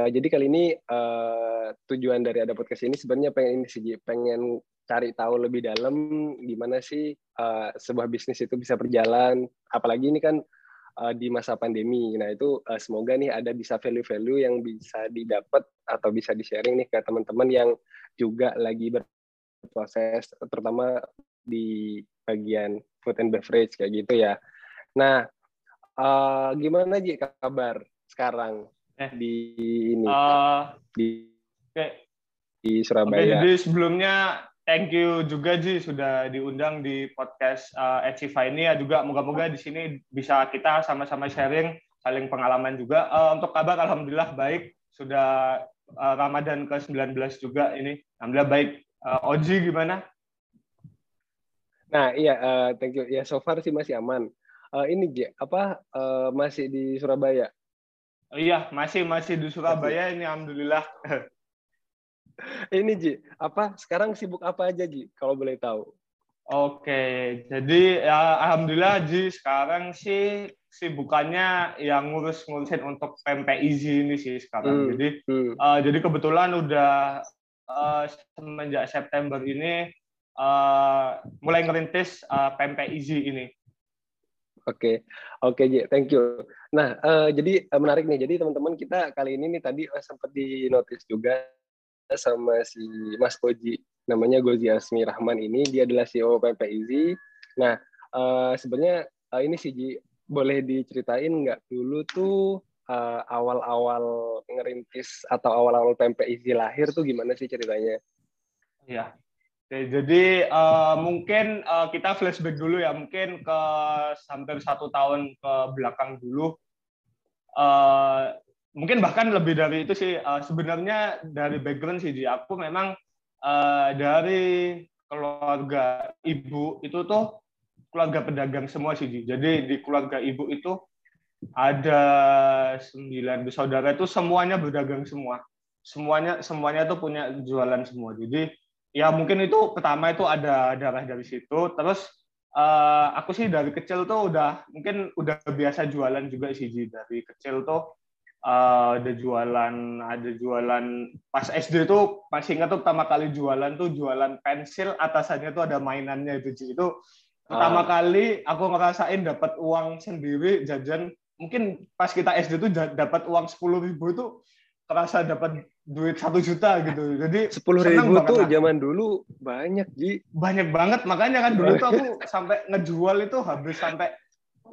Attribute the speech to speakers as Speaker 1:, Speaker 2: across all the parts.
Speaker 1: Uh, jadi kali ini uh, tujuan dari ada podcast ini sebenarnya pengen ini sih, pengen cari tahu lebih dalam gimana sih uh, sebuah bisnis itu bisa berjalan. Apalagi ini kan uh, di masa pandemi. Nah itu uh, semoga nih ada bisa value-value yang bisa didapat atau bisa di-sharing nih ke teman-teman yang juga lagi berproses, terutama di bagian food and beverage kayak gitu ya. Nah, uh, gimana Ji kabar sekarang? Eh. di ini uh, di okay. di Surabaya.
Speaker 2: Okay, jadi sebelumnya thank you juga Ji sudah diundang di podcast uh, Echiva ini ya juga moga-moga di sini bisa kita sama-sama sharing saling pengalaman juga. Uh, untuk kabar alhamdulillah baik sudah uh, Ramadan ke-19 juga ini. Alhamdulillah baik. Uh, Oji gimana?
Speaker 1: Nah, iya uh, thank you. Ya so far sih masih aman. Uh, ini Ji, apa uh, masih di Surabaya?
Speaker 2: Iya, masih masih di Surabaya ini alhamdulillah.
Speaker 1: ini Ji, apa sekarang sibuk apa aja Ji kalau boleh tahu?
Speaker 2: Oke, jadi ya alhamdulillah Ji sekarang sih sibukannya yang ngurus-ngurusin untuk PMPIZ ini sih sekarang. Hmm, jadi hmm. Uh, jadi kebetulan udah uh, semenjak September ini uh, mulai ngerintis uh, PMPIZ ini.
Speaker 1: Oke, oke, okay, thank you. Nah, uh, jadi uh, menarik nih. Jadi teman-teman kita kali ini nih tadi uh, sempat di notice juga sama si Mas Koji, namanya Gozi Asmi Rahman ini. Dia adalah CEO PPIZ. Nah, uh, sebenarnya uh, ini sih boleh diceritain nggak dulu tuh uh, awal-awal ngerintis atau awal-awal PMPIZ lahir tuh gimana sih ceritanya?
Speaker 2: Iya, Oke, jadi uh, mungkin uh, kita flashback dulu ya, mungkin ke hampir satu tahun ke belakang dulu. Uh, mungkin bahkan lebih dari itu sih. Uh, sebenarnya dari background sih, aku memang uh, dari keluarga ibu itu tuh keluarga pedagang semua sih. Jadi di keluarga ibu itu ada sembilan bersaudara itu semuanya berdagang semua. Semuanya semuanya tuh punya jualan semua. Jadi ya mungkin itu pertama itu ada darah dari situ terus uh, aku sih dari kecil tuh udah mungkin udah biasa jualan juga sih dari kecil tuh uh, ada jualan ada jualan pas SD tuh masih ingat tuh pertama kali jualan tuh jualan pensil atasannya tuh ada mainannya itu Ji. itu pertama uh. kali aku ngerasain dapat uang sendiri jajan mungkin pas kita SD tuh dapat uang sepuluh ribu itu terasa dapat duit satu juta gitu. Jadi
Speaker 1: sepuluh ribu tuh aku. zaman dulu banyak ji.
Speaker 2: Banyak banget makanya kan dulu tuh aku sampai ngejual itu habis sampai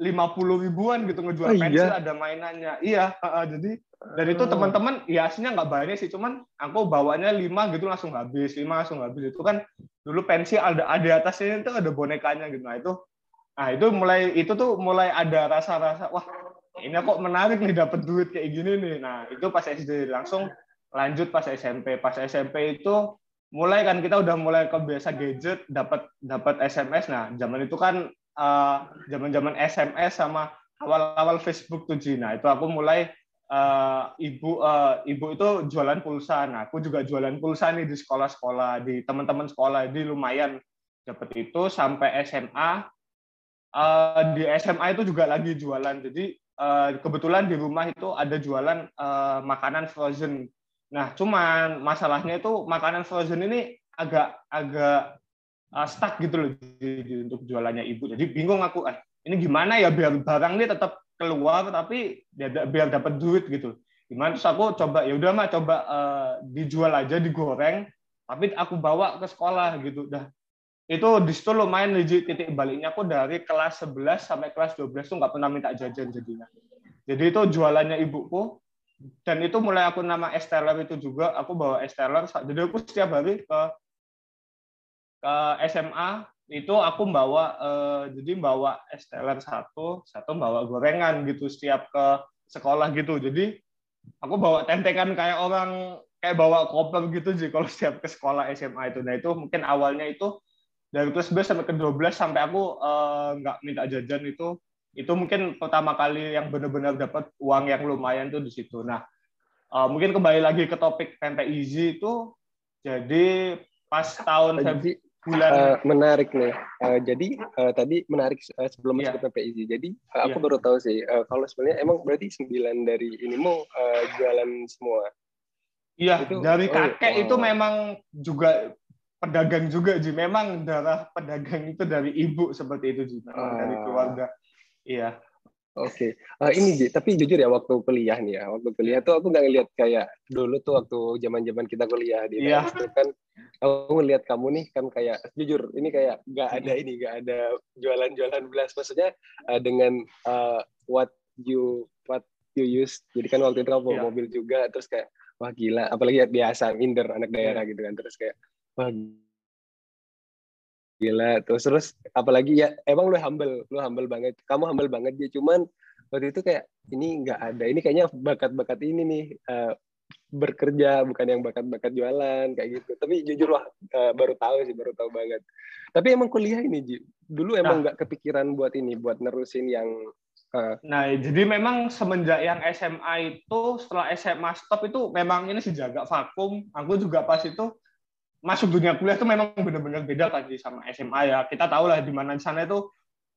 Speaker 2: lima puluh ribuan gitu ngejual oh, pensil iya? ada mainannya. Iya, uh, jadi dan itu oh. teman-teman ya aslinya nggak banyak sih, cuman aku bawanya lima gitu langsung habis, lima langsung habis itu kan dulu pensil ada ada atasnya itu ada bonekanya gitu. Nah itu, nah itu mulai itu tuh mulai ada rasa-rasa wah ini kok menarik nih dapat duit kayak gini nih. Nah, itu pas SD langsung lanjut pas SMP. Pas SMP itu mulai kan kita udah mulai kebiasa gadget, dapat dapat SMS. Nah, zaman itu kan uh, zaman-zaman SMS sama awal-awal Facebook tuh Nah, itu aku mulai uh, ibu uh, ibu itu jualan pulsa. Nah, aku juga jualan pulsa nih di sekolah-sekolah, di teman-teman sekolah. Di lumayan dapat itu sampai SMA. Uh, di SMA itu juga lagi jualan. Jadi uh, kebetulan di rumah itu ada jualan uh, makanan frozen. Nah, cuman masalahnya itu makanan frozen ini agak agak uh, stuck gitu loh di, di, untuk jualannya ibu. Jadi bingung aku, ah, ini gimana ya biar barang ini tetap keluar tapi biar, biar dapat duit gitu. Gimana terus aku coba ya udah mah coba uh, dijual aja digoreng tapi aku bawa ke sekolah gitu. Dah itu di situ lumayan titik baliknya aku dari kelas 11 sampai kelas 12 tuh nggak pernah minta jajan jadinya. Jadi itu jualannya ibuku dan itu mulai aku nama Esteller itu juga aku bawa Esteller. Jadi aku setiap hari ke ke SMA itu aku bawa eh, jadi bawa Esteller satu satu bawa gorengan gitu setiap ke sekolah gitu. Jadi aku bawa tentengan kayak orang kayak bawa koper gitu sih kalau setiap ke sekolah SMA itu. Nah itu mungkin awalnya itu dari kelas 11 sampai ke 12 sampai aku uh, nggak minta jajan itu itu mungkin pertama kali yang benar-benar dapat uang yang lumayan tuh di situ. Nah, uh, mungkin kembali lagi ke topik PMP Easy itu jadi pas tahun
Speaker 1: Ji, bulan uh, menarik nih. Uh, jadi uh, tadi menarik uh, sebelum yeah. masuk ke PPIZ. Jadi uh, aku yeah. baru tahu sih uh, kalau sebenarnya emang berarti sembilan dari ini mau uh, jualan semua.
Speaker 2: Iya, dari oh, kakek oh, itu memang juga pedagang juga Ji. Memang darah pedagang itu dari ibu seperti itu Ji. uh, dari keluarga. Iya.
Speaker 1: Oke, okay. uh, ini Ji, tapi jujur ya waktu kuliah nih ya, waktu kuliah tuh aku nggak ngeliat kayak dulu tuh waktu zaman zaman kita kuliah di yeah. itu kan, aku ngeliat kamu nih kan kayak jujur ini kayak nggak ada ini nggak ada jualan-jualan belas maksudnya uh, dengan uh, what you what you use, jadi kan waktu itu kamu yeah. mobil juga terus kayak wah gila, apalagi biasa minder anak daerah yeah. gitu kan terus kayak wah gila terus terus apalagi ya emang lu humble lu humble banget kamu humble banget dia cuman waktu itu kayak ini nggak ada ini kayaknya bakat-bakat ini nih uh, bekerja bukan yang bakat-bakat jualan kayak gitu tapi jujur lah uh, baru tahu sih baru tahu banget tapi emang kuliah ini Ji. dulu emang nah. nggak nah. kepikiran buat ini buat nerusin yang
Speaker 2: uh, nah jadi memang semenjak yang SMA itu setelah SMA stop itu memang ini sih jaga vakum aku juga pas itu masuk dunia kuliah itu memang benar-benar beda kan sama SMA ya. Kita tahu lah di mana di sana itu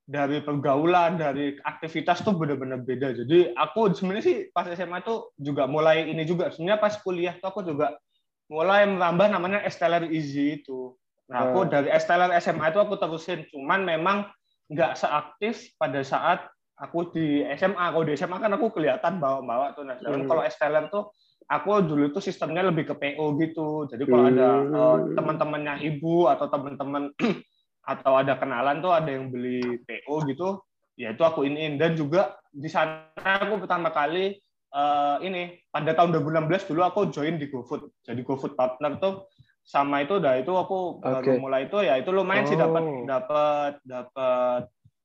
Speaker 2: dari pergaulan, dari aktivitas tuh benar-benar beda. Jadi aku sebenarnya sih pas SMA itu juga mulai ini juga. Sebenarnya pas kuliah tuh aku juga mulai menambah namanya Esteller Easy itu. Nah aku hmm. dari Esteller SMA itu aku terusin. Cuman memang nggak seaktif pada saat aku di SMA. Kalau di SMA kan aku kelihatan bawa-bawa tuh. Nah, hmm. kalau Esteller tuh aku dulu itu sistemnya lebih ke PO gitu. Jadi kalau ada uh, teman-temannya ibu atau teman-teman atau ada kenalan tuh ada yang beli PO gitu, ya itu aku iniin dan juga di sana aku pertama kali uh, ini pada tahun 2016 dulu aku join di GoFood. Jadi GoFood partner tuh sama itu udah itu aku okay. baru mulai itu ya itu lumayan oh. sih dapat dapat dapat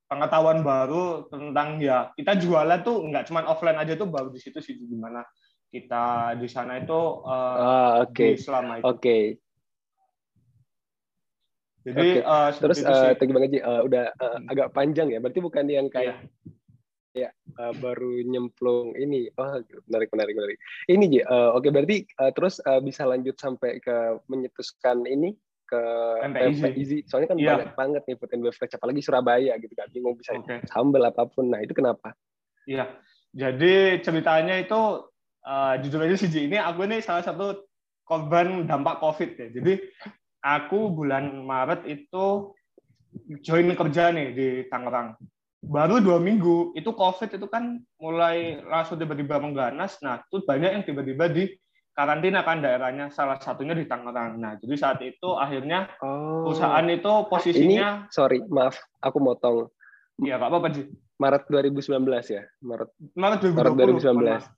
Speaker 2: pengetahuan baru tentang ya kita jualan tuh nggak cuma offline aja tuh baru di situ sih gimana kita di sana itu uh,
Speaker 1: ah, okay. selama itu. Oke. Okay. Jadi okay. uh, terus uh, thank you banget Ji. Uh, udah uh, hmm. agak panjang ya. Berarti bukan yang kayak yeah. ya uh, baru nyemplung ini. Oh, menarik menarik menarik. Ini Ji. Uh, oke okay, berarti uh, terus uh, bisa lanjut sampai ke menyetuskan ini ke Easy. Soalnya kan yeah. banyak banget nih food and beverage apalagi Surabaya gitu kan. Bingung bisa okay. sambel apa pun. Nah, itu kenapa?
Speaker 2: Iya. Jadi ceritanya itu uh, jujur aja sih ini aku ini salah satu korban dampak COVID ya. Jadi aku bulan Maret itu join kerja nih di Tangerang. Baru dua minggu itu COVID itu kan mulai langsung tiba-tiba mengganas. Nah itu banyak yang tiba-tiba di karantina kan daerahnya salah satunya di Tangerang. Nah jadi saat itu akhirnya oh. perusahaan itu posisinya.
Speaker 1: Ini sorry maaf aku motong.
Speaker 2: Iya nggak apa-apa sih.
Speaker 1: Maret 2019 ya Maret.
Speaker 2: Maret 2020. Maret 2019.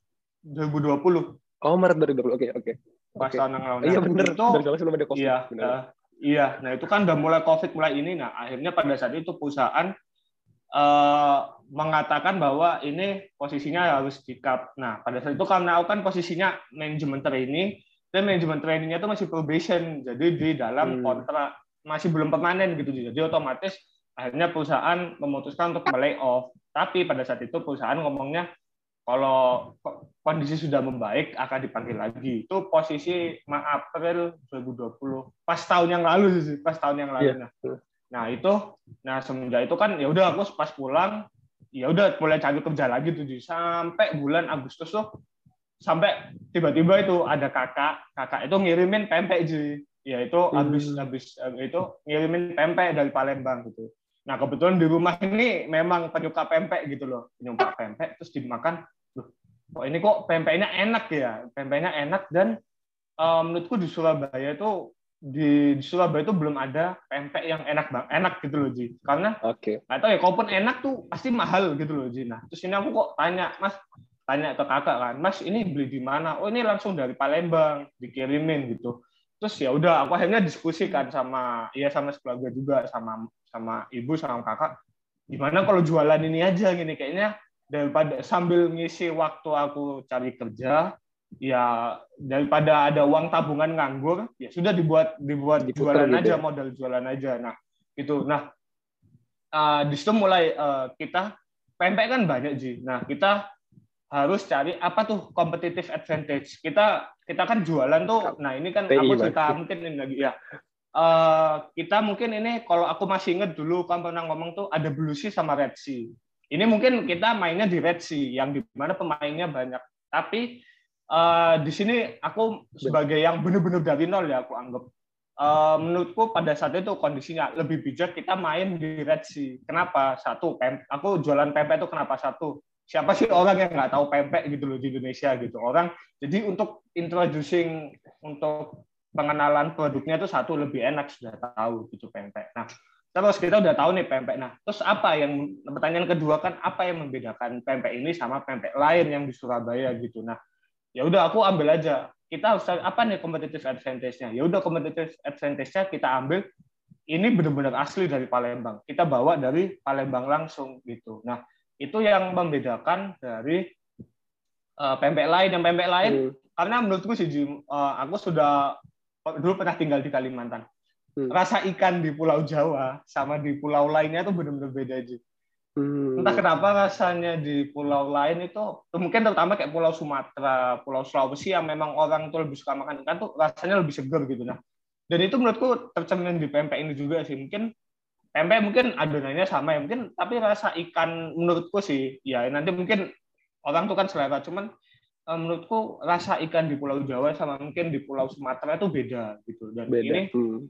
Speaker 2: 2020.
Speaker 1: Oh, Maret 2020. Oke, okay, oke. Okay.
Speaker 2: Pas okay. tahun yang lalu.
Speaker 1: iya, benar. Itu, sebelum ada
Speaker 2: Covid. Iya, uh, iya. Nah, itu kan udah mulai Covid mulai ini. Nah, akhirnya pada saat itu perusahaan uh, mengatakan bahwa ini posisinya harus di cut. Nah, pada saat itu karena aku kan posisinya manajemen training, dan manajemen trainingnya itu masih probation. Jadi di dalam hmm. kontrak masih belum permanen gitu. Jadi otomatis akhirnya perusahaan memutuskan untuk melay off. Tapi pada saat itu perusahaan ngomongnya kalau kondisi sudah membaik akan dipanggil lagi. Itu posisi April 2020, pas tahun yang lalu sih, pas tahun yang lalu. Yeah. Nah, nah itu, nah semenjak itu kan ya udah aku pas pulang, ya udah mulai cari kerja lagi tuh sampai bulan Agustus tuh sampai tiba-tiba itu ada kakak, kakak itu ngirimin pempek sih. Ya itu hmm. habis habis itu ngirimin pempek dari Palembang gitu. Nah kebetulan di rumah ini memang penyuka pempek gitu loh, penyuka pempek terus dimakan oh ini kok pempeknya enak ya? Pempeknya enak dan um, menurutku di Surabaya itu di, di Surabaya itu belum ada pempek yang enak bang enak gitu loh Ji. Karena
Speaker 1: oke. okay.
Speaker 2: atau ya kalaupun enak tuh pasti mahal gitu loh Ji. Nah terus ini aku kok tanya mas tanya ke kakak kan mas ini beli di mana? Oh ini langsung dari Palembang dikirimin gitu. Terus ya udah aku akhirnya diskusikan sama iya sama keluarga juga sama sama ibu sama kakak gimana kalau jualan ini aja gini? Kayaknya daripada sambil ngisi waktu aku cari kerja ya daripada ada uang tabungan nganggur ya sudah dibuat dibuat Diputar jualan gitu. aja ya? modal jualan aja nah itu nah uh, di situ mulai uh, kita pempek kan banyak sih nah kita harus cari apa tuh competitive advantage kita kita kan jualan tuh nah ini kan aku cerita mungkin ini lagi ya uh, kita mungkin ini kalau aku masih inget dulu kan pernah ngomong tuh ada Blue Sea sama Red Sea. Ini mungkin kita mainnya di Red Sea yang di mana pemainnya banyak. Tapi uh, di sini aku sebagai yang benar-benar dari nol ya aku anggap. Uh, menurutku pada saat itu kondisinya lebih bijak kita main di Red Sea. Kenapa? Satu, aku jualan pempek itu kenapa satu? siapa sih orang yang nggak tahu pempek gitu loh di Indonesia gitu orang jadi untuk introducing untuk pengenalan produknya itu satu lebih enak sudah tahu gitu pempek nah terus kita udah tahu nih pempek. Nah terus apa yang pertanyaan kedua kan apa yang membedakan pempek ini sama pempek lain yang di Surabaya gitu? Nah ya udah aku ambil aja. Kita harus apa nih competitive advantage-nya? Ya udah competitive advantage-nya kita ambil. Ini benar-benar asli dari Palembang. Kita bawa dari Palembang langsung gitu. Nah itu yang membedakan dari uh, pempek lain. Yang pempek lain hmm. karena menurutku sih uh, aku sudah dulu pernah tinggal di Kalimantan hmm. rasa ikan di Pulau Jawa sama di pulau lainnya itu benar-benar beda aja hmm. entah kenapa rasanya di pulau lain itu mungkin terutama kayak Pulau Sumatera Pulau Sulawesi yang memang orang tuh lebih suka makan ikan tuh rasanya lebih segar gitu nah dan itu menurutku tercermin di pempek ini juga sih mungkin pempek mungkin adonannya sama ya mungkin tapi rasa ikan menurutku sih ya nanti mungkin orang tuh kan selera cuman menurutku rasa ikan di Pulau Jawa sama mungkin di Pulau Sumatera itu beda gitu dan beda. ini hmm.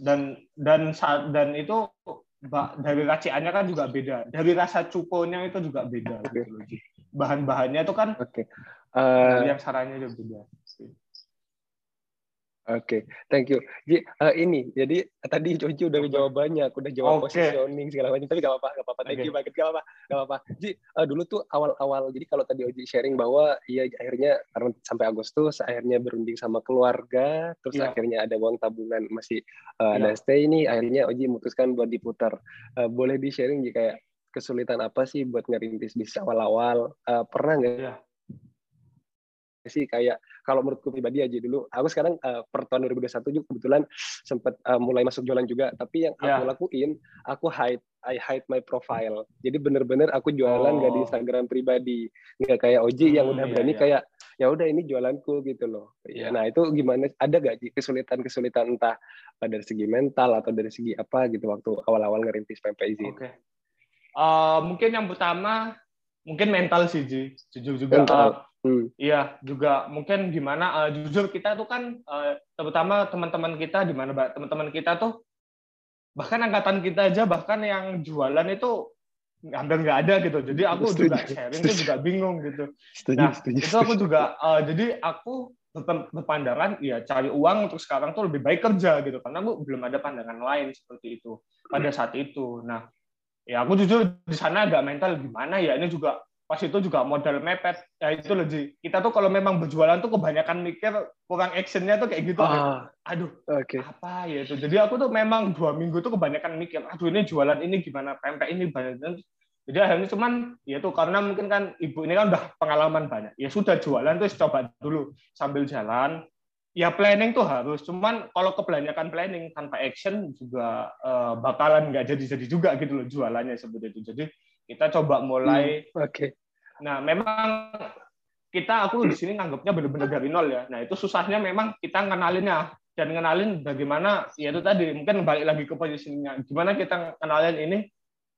Speaker 2: dan dan dan itu dari raciannya kan juga beda dari rasa cukonya itu juga beda okay. gitu bahan-bahannya itu kan okay. uh, yang sarannya juga beda
Speaker 1: Oke, okay, thank you. Jadi, uh, ini, jadi tadi Joji udah jawab banyak, udah jawab okay. positioning segala macam, tapi gak apa-apa, gak apa-apa. Thank okay. you banget, gak apa-apa, gak apa-apa. Jadi uh, dulu tuh awal-awal, jadi kalau tadi Oji sharing bahwa iya akhirnya karena sampai Agustus akhirnya berunding sama keluarga, terus yeah. akhirnya ada uang tabungan masih uh, yeah. ada stay ini, akhirnya Oji memutuskan buat diputar. Uh, boleh di sharing jadi kayak kesulitan apa sih buat ngerintis bisnis awal-awal? Uh, pernah nggak? Yeah sih kayak kalau menurutku pribadi aja dulu aku sekarang uh, per tahun 2021 juga kebetulan sempat uh, mulai masuk jualan juga tapi yang yeah. aku ya. lakuin aku hide I hide my profile jadi bener-bener aku jualan oh. gak di Instagram pribadi nggak kayak Oji hmm, yang udah iya, berani yeah, kayak ya udah ini jualanku gitu loh yeah. nah itu gimana ada gak kesulitan kesulitan entah dari segi mental atau dari segi apa gitu waktu awal-awal ngerintis PMP izin
Speaker 2: okay. uh, mungkin yang pertama mungkin mental sih Ji jujur juga mental. Uh, Hmm. Iya, juga mungkin gimana uh, jujur kita tuh kan uh, terutama teman-teman kita di mana teman-teman kita tuh bahkan angkatan kita aja bahkan yang jualan itu hampir nggak ada gitu. Jadi aku setuju, juga sharing itu juga bingung gitu. Setuju, nah, setuju, itu aku juga uh, jadi aku berpandangan ya cari uang untuk sekarang tuh lebih baik kerja gitu karena aku belum ada pandangan lain seperti itu pada saat itu. Nah, ya aku jujur di sana agak mental gimana ya ini juga pas itu juga modal mepet. Ya itu loh Ji. kita tuh kalau memang berjualan tuh kebanyakan mikir kurang actionnya tuh kayak gitu. Ah, aduh okay. apa ya itu? Jadi aku tuh memang dua minggu tuh kebanyakan mikir aduh ini jualan ini gimana? Pempek ini banyak. Jadi akhirnya cuman ya tuh karena mungkin kan ibu ini kan udah pengalaman banyak. Ya sudah jualan tuh coba dulu sambil jalan. Ya planning tuh harus. Cuman kalau kebanyakan planning tanpa action juga uh, bakalan nggak jadi-jadi juga gitu loh jualannya seperti itu. Jadi kita coba mulai.
Speaker 1: Hmm, Oke. Okay.
Speaker 2: Nah, memang kita aku di sini nganggapnya benar-benar dari nol ya. Nah, itu susahnya memang kita ngenalinnya dan ngenalin bagaimana ya itu tadi mungkin balik lagi ke posisinya gimana kita kenalin ini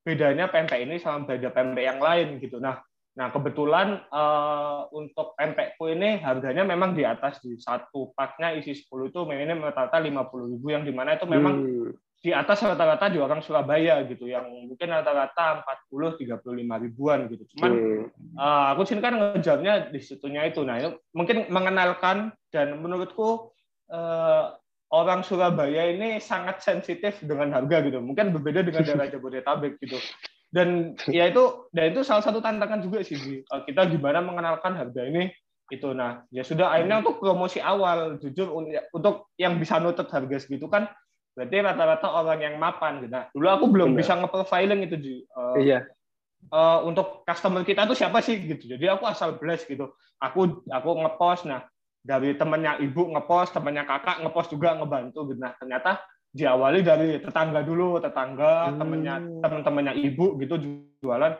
Speaker 2: bedanya pempek ini sama beda pempek yang lain gitu nah nah kebetulan uh, untuk pempekku ini harganya memang di atas di satu paknya isi 10 itu minim rata-rata 50 ribu yang di mana itu memang hmm di atas rata-rata di orang Surabaya gitu yang mungkin rata-rata 40 35 ribuan gitu. Cuman hmm. uh, aku sini kan ngejarnya di situnya itu. Nah, itu mungkin mengenalkan dan menurutku uh, orang Surabaya ini sangat sensitif dengan harga gitu. Mungkin berbeda dengan daerah Jabodetabek gitu. Dan ya itu dan itu salah satu tantangan juga sih uh, kita gimana mengenalkan harga ini itu nah ya sudah akhirnya untuk promosi awal jujur untuk yang bisa nutut harga segitu kan Berarti rata-rata orang yang mapan gitu. Nah, dulu aku belum Benar. bisa nge-profiling itu di uh, iya. Uh, untuk customer kita tuh siapa sih gitu. Jadi aku asal blast gitu. Aku aku ngepost nah dari temannya ibu ngepost, temannya kakak ngepost juga ngebantu gitu. Nah, ternyata diawali dari tetangga dulu, tetangga, hmm. temannya teman-temannya ibu gitu jualan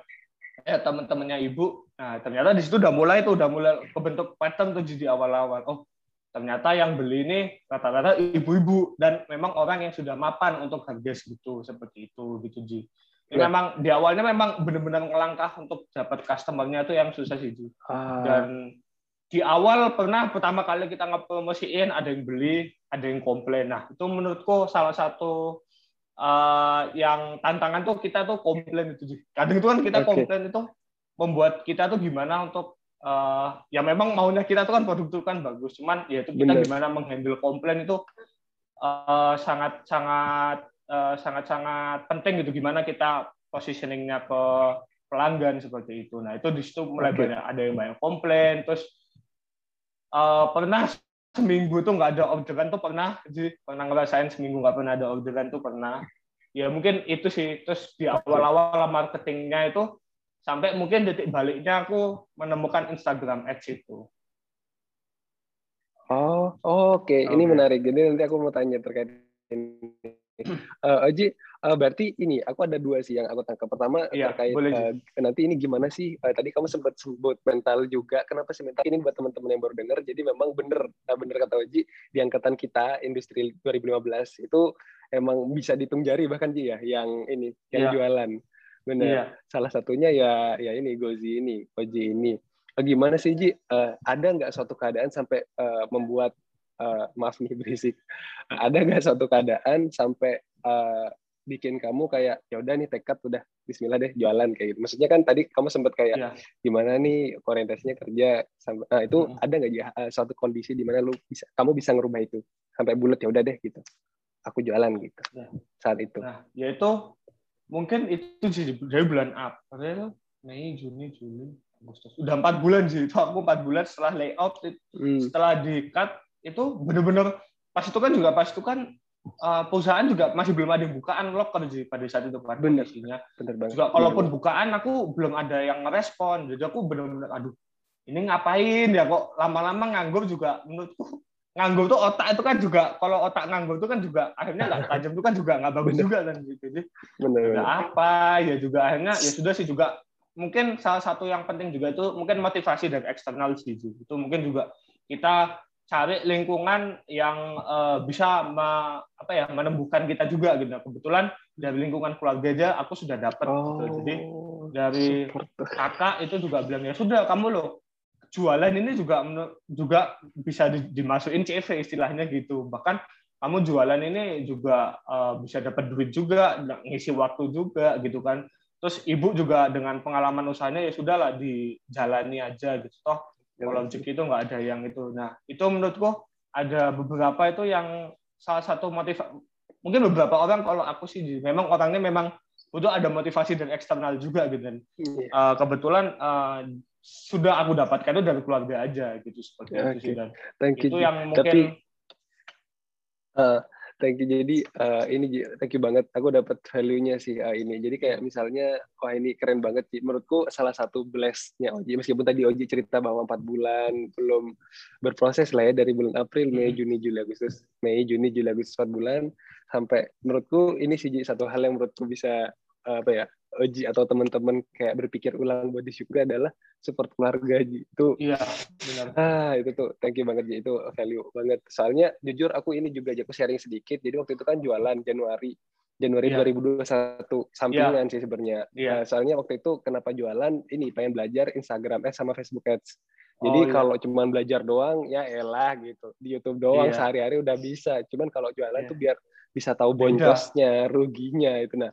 Speaker 2: eh teman-temannya ibu. Nah, ternyata di situ udah mulai tuh udah mulai kebentuk pattern tuh di awal-awal. Oh, ternyata yang beli ini rata-rata ibu-ibu dan memang orang yang sudah mapan untuk harga segitu seperti itu gitu Ji. Ini ya. memang di awalnya memang benar-benar ngelangkah untuk dapat customernya itu yang susah sih Ji. Ah. Dan di awal pernah pertama kali kita ngepromosiin ada yang beli, ada yang komplain. Nah itu menurutku salah satu uh, yang tantangan tuh kita tuh komplain itu Ji. Kadang itu kan kita okay. komplain itu membuat kita tuh gimana untuk uh, ya memang maunya kita tuh kan produk itu kan bagus, cuman ya itu kita Bener. gimana menghandle komplain itu uh, sangat sangat uh, sangat sangat penting gitu gimana kita positioningnya ke pelanggan seperti itu. Nah itu di situ mulai okay. banyak ada yang banyak komplain, terus uh, pernah seminggu tuh nggak ada orderan tuh pernah, jadi pernah ngerasain seminggu nggak pernah ada orderan tuh pernah. Ya mungkin itu sih. Terus di awal-awal marketingnya itu sampai mungkin detik baliknya aku menemukan Instagram Ads itu.
Speaker 1: Oh, oh oke. Okay. Ini menarik. Jadi nanti aku mau tanya terkait ini. Uh, Oji, uh, berarti ini aku ada dua sih yang aku tangkap. Pertama ya, terkait uh, nanti ini gimana sih? Uh, tadi kamu sempat sebut mental juga. Kenapa sih mental? Ini buat teman-teman yang baru dengar. Jadi memang benar, uh, benar kata Oji di angkatan kita industri 2015 itu emang bisa dihitung jari bahkan Ji ya yang ini yang ya. jualan benar iya. salah satunya ya ya ini Gozi ini Oji ini uh, gimana sih Ji uh, ada nggak suatu keadaan sampai uh, membuat uh, maaf nih berisik ada nggak suatu keadaan sampai uh, bikin kamu kayak ya udah nih tekad udah Bismillah deh jualan kayak gitu. Maksudnya kan tadi kamu sempat kayak yeah. gimana nih orientasinya kerja nah, itu mm -hmm. ada nggak ya suatu kondisi di mana lu bisa kamu bisa ngerubah itu sampai bulat ya udah deh gitu. Aku jualan gitu yeah. saat itu.
Speaker 2: Nah, yaitu mungkin itu sih dari bulan April, Mei, Juni, Juli, Agustus. Udah empat bulan sih. Itu aku empat bulan setelah layout, hmm. setelah di cut itu bener-bener pas itu kan juga pas itu kan uh, perusahaan juga masih belum ada bukaan locker sih pada saat itu kan
Speaker 1: bener bener
Speaker 2: banget juga kalaupun bener. bukaan aku belum ada yang ngerespon jadi aku bener-bener aduh ini ngapain ya kok lama-lama nganggur juga menurutku nganggur tuh otak itu kan juga kalau otak nganggur itu kan juga akhirnya nggak tajam itu kan juga nggak bagus bener. juga kan gitu jadi bener, bener. apa ya juga akhirnya ya sudah sih juga mungkin salah satu yang penting juga itu mungkin motivasi dari eksternal sih itu mungkin juga kita cari lingkungan yang uh, bisa me, apa ya menembuhkan kita juga gitu kebetulan dari lingkungan keluarga aja aku sudah dapat oh, gitu. jadi dari kakak itu juga bilang ya sudah kamu loh jualan ini juga juga bisa dimasukin CV istilahnya gitu. Bahkan kamu jualan ini juga uh, bisa dapat duit juga, ngisi waktu juga gitu kan. Terus ibu juga dengan pengalaman usahanya ya sudahlah dijalani aja gitu. Toh ya, kalau rezeki itu nggak ada yang itu. Nah itu menurutku ada beberapa itu yang salah satu motiv mungkin beberapa orang kalau aku sih memang orangnya memang butuh ada motivasi dari eksternal juga gitu kan. Uh, kebetulan uh, sudah aku dapatkan itu dari keluarga aja gitu seperti okay. itu sih dan.
Speaker 1: thank you.
Speaker 2: itu yang mungkin
Speaker 1: Tapi, uh, thank you. Jadi uh, ini thank you banget. Aku dapat value-nya sih uh, ini. Jadi kayak misalnya wah ini keren banget sih menurutku salah satu blessnya Oji meskipun tadi Oji cerita bahwa empat bulan belum berproses lah ya dari bulan April Mei Juni Juli Agustus. Mei Juni Juli Agustus empat bulan. Sampai menurutku ini sih satu hal yang menurutku bisa apa ya Oji atau teman-teman kayak berpikir ulang buat disyukuri adalah support keluarga Ji. Itu
Speaker 2: Iya, benar.
Speaker 1: Ah, itu tuh thank you banget Ji. Itu value banget. Soalnya jujur aku ini juga aku sharing sedikit. Jadi waktu itu kan jualan Januari. Januari yeah. 2021 sampingan yeah. sih sebenarnya. Yeah. Nah, soalnya waktu itu kenapa jualan ini pengen belajar Instagram Ads sama Facebook Ads. Jadi oh, iya. kalau cuma belajar doang ya elah gitu. Di YouTube doang yeah. sehari-hari udah bisa. Cuman kalau jualan yeah. tuh biar bisa tahu boncosnya, ruginya itu nah